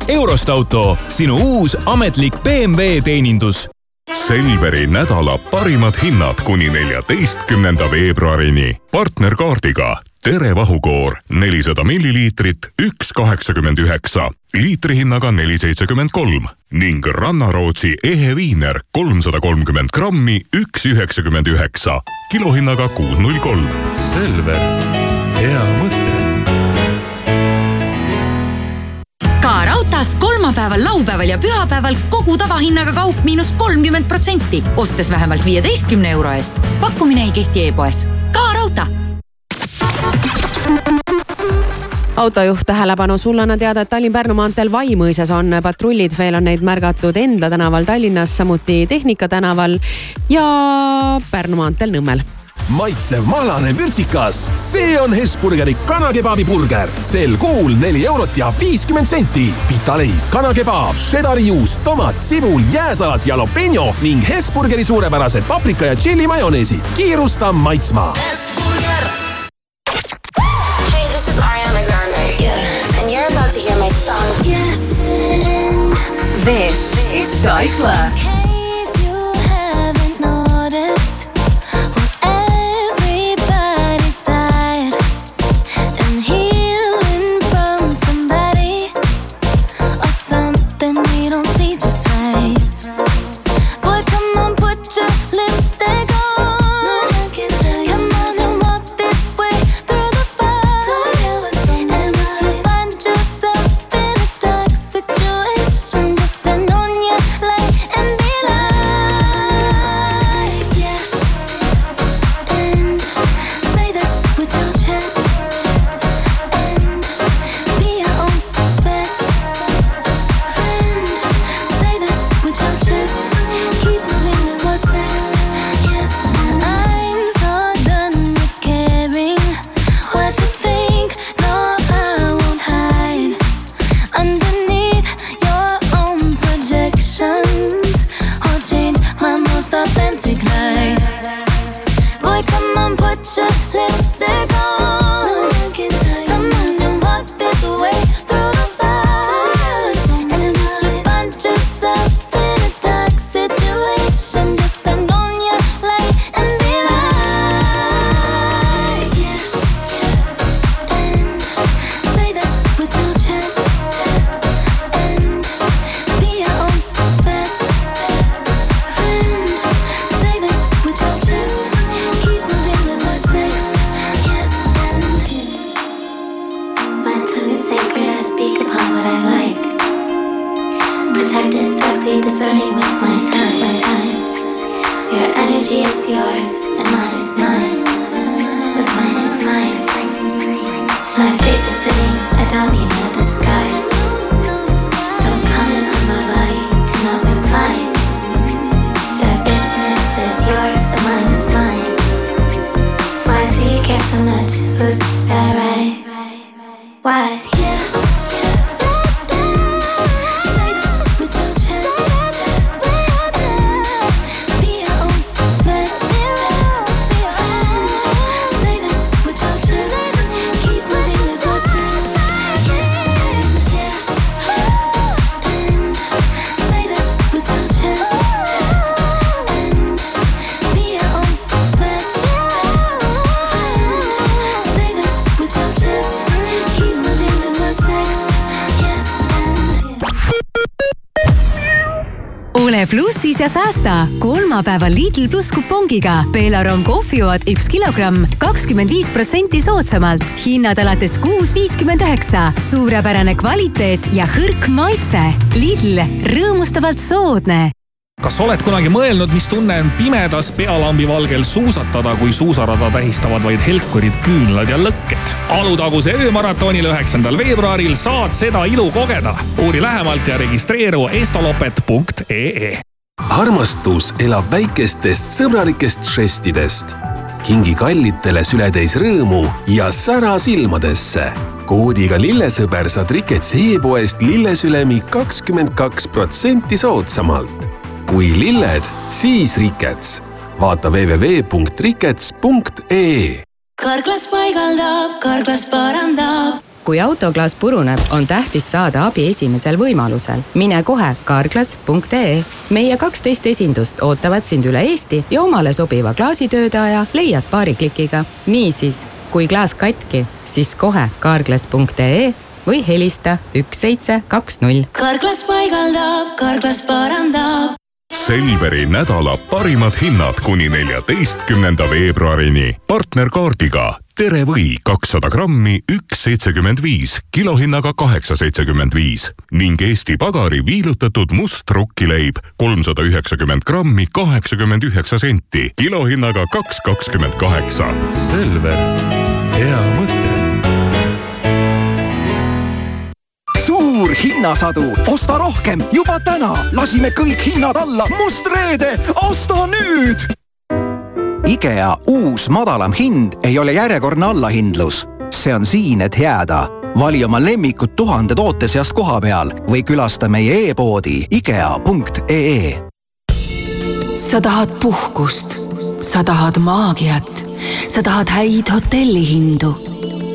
Eurostauto, sinu uus ametlik BMW teenindus Selveri nädala parimad hinnad kuni neljateistkümnenda veebruarini. partnerkaardiga Tere vahukoor nelisada milliliitrit, üks kaheksakümmend üheksa, liitrihinnaga neli seitsekümmend kolm. Ning Rannarootsi ehe viiner kolmsada kolmkümmend grammi, üks üheksakümmend üheksa, kilohinnaga kuus null kolm. Selver, hea mõte ka raudtees kolmapäeval, laupäeval ja pühapäeval kogu tavahinnaga kaup miinus kolmkümmend protsenti, ostes vähemalt viieteistkümne euro eest. pakkumine ei kehti e-poes. ka raudtee. autojuht tähelepanu, sulle annan teada, et Tallinn-Pärnu maanteel Vaimõisas on patrullid, veel on neid märgatud Endla tänaval Tallinnas, samuti Tehnika tänaval ja Pärnu maanteel Nõmmel maitsev mahlane vürtsikas, see on Hesburgeri kanakebabi burger. sel kuul neli eurot ja viiskümmend senti. pitaleib, kanakebaab, šedari juust, tomat, sibul, jääsalat, jalapeno ning Hesburgeri suurepärased paprika ja tšilli majoneesid. kiirusta maitsma. Hey, this is Ariana Grande. Yeah. And you're about to hear my song. Yes. This is Sky Plus. infinite was array. Why? Ja säästa kolmapäeval Lidl pluss kupongiga. Belarom kohvijood üks kilogramm, kakskümmend viis protsenti soodsamalt. hinnad alates kuus viiskümmend üheksa. suurepärane kvaliteet ja hõrk maitse. Lidl, rõõmustavalt soodne kas oled kunagi mõelnud, mis tunne on pimedas pealambi valgel suusatada, kui suusarada tähistavad vaid helkurid, küünlad ja lõkked? Alutaguse öömaratonil üheksandal veebruaril saad seda ilu kogeda. uuri lähemalt ja registreeru estolopet.ee. armastus elab väikestest sõbralikest žestidest. kingi kallitele sületäis rõõmu ja sära silmadesse. koodiga lillesõber saad Rikets e-poest lillesülemi kakskümmend kaks protsenti soodsamalt. kui lilled, siis Rikets. vaata www.rikets.ee karklas paigaldab, karklas parandab. Kui autoklaas puruneb, on tähtis saada abi esimesel võimalusel. mine kohe carglass.ee. meie kaksteist esindust ootavad sind üle Eesti ja omale sobiva klaasitöötaja leiad paari klikiga. niisiis, kui klaas katki, siis kohe carglass.ee või helista üks seitse kaks null. karklas paigaldab, karklas parandab. Selveri nädala parimad hinnad kuni neljateistkümnenda veebruarini. partnerkaardiga Tere või kakssada grammi, üks seitsekümmend viis, kilohinnaga kaheksa seitsekümmend viis ning Eesti Pagari viilutatud must rukkileib kolmsada üheksakümmend grammi, kaheksakümmend üheksa senti, kilohinnaga kaks kakskümmend kaheksa. Selver, hea mõte. suur hinnasadu, osta rohkem juba täna, lasime kõik hinnad alla, must reede, osta nüüd. IKEA uus madalam hind ei ole järjekordne allahindlus. see on siin, et jääda. vali oma lemmikud tuhande toote seast koha peal või külasta meie e-poodi ikea.ee. sa tahad puhkust, sa tahad maagiat, sa tahad häid hotellihindu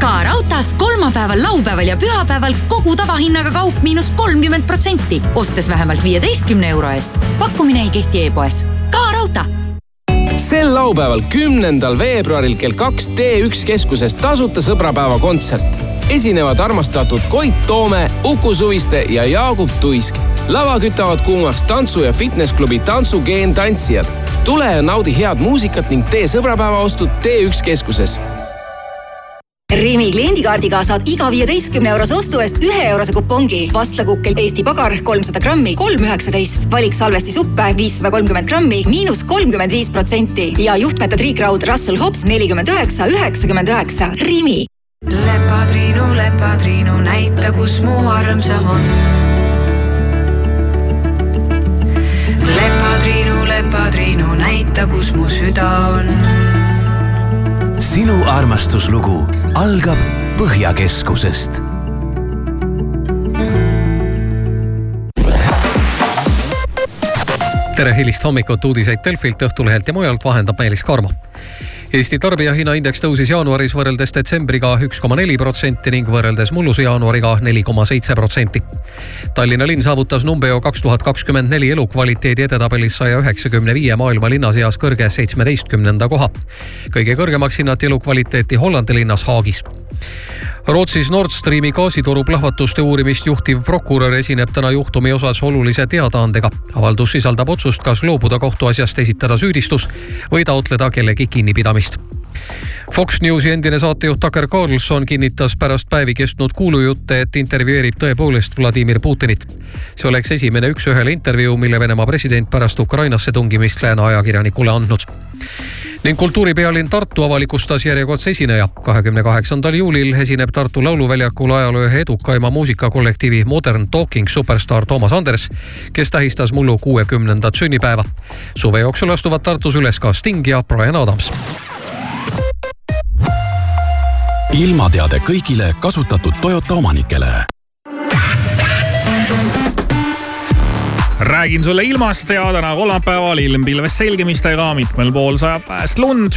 ka raudtees kolmapäeval, laupäeval ja pühapäeval kogu tavahinnaga kaup miinus kolmkümmend protsenti, ostes vähemalt viieteistkümne euro eest. pakkumine ei kehti e-poes. ka raudtee sel laupäeval, kümnendal veebruaril kell kaks T1 keskuses tasuta sõbrapäeva kontsert. esinevad armastatud Koit Toome, Uku Suviste ja Jaagup Tuisk. lava kütavad kuumaks tantsu- ja fitnessklubi Tantsugeen tantsijad. tule ja naudi head muusikat ning tee sõbrapäevaostud T1 keskuses Rimi kliendikaardiga saad iga viieteistkümne eurose ostu eest ühe eurose kupongi. vastlakukkel Eesti pagar kolmsada grammi, kolm üheksateist. valik salvestisuppe viissada kolmkümmend grammi, miinus kolmkümmend viis protsenti ja juhtmete triikraud Russell Hobbs nelikümmend üheksa, üheksakümmend üheksa. Rimi. lepatriinu, lepatriinu, näita, kus mu armsam on. lepatriinu, lepatriinu, näita, kus mu süda on sinu armastuslugu algab Põhjakeskusest. tere hilist hommikut, uudiseid Delfilt, Õhtulehelt ja mujalt vahendab Meelis Karmo. Eesti tarbijahinnaindeks tõusis jaanuaris võrreldes detsembriga üks koma neli protsenti ning võrreldes mulluse jaanuariga neli koma seitse protsenti. Tallinna linn saavutas Numbeo kaks tuhat kakskümmend neli elukvaliteedi edetabelis saja üheksakümne viie maailma linna seas kõrge seitsmeteistkümnenda koha. kõige kõrgemaks hinnati elukvaliteeti Hollandi linnas Haagis. Rootsis Nord Streami gaasitoru plahvatuste uurimist juhtiv prokurör esineb täna juhtumi osas olulise teadaandega. avaldus sisaldab otsust, kas loobuda kohtuasjast esitada süüdistus või taotleda kellegi kinnipidamist. Fox Newsi endine saatejuht Tucker Carlson kinnitas pärast päevi kestnud kuulujutte, et intervjueerib tõepoolest Vladimir Putinit. see oleks esimene üks-ühele intervjuu, mille Venemaa president pärast Ukrainasse tungimist lääne ajakirjanikule andnud ning kultuuripealinn Tartu avalikustas järjekordse esineja. kahekümne kaheksandal juulil esineb Tartu Lauluväljakul ajaloo ühe edukaima muusikakollektiivi Modern Talking superstaar Toomas Anders, kes tähistas mullu kuuekümnendat sünnipäeva. suve jooksul astuvad Tartus üles ka Sting ja Brian Adams ilmateade kõigile kasutatud Toyota omanikele. Räägin sulle ilmast ja täna kolmapäeval ilm pilves selgimistega, mitmel pool sajab vähest lund,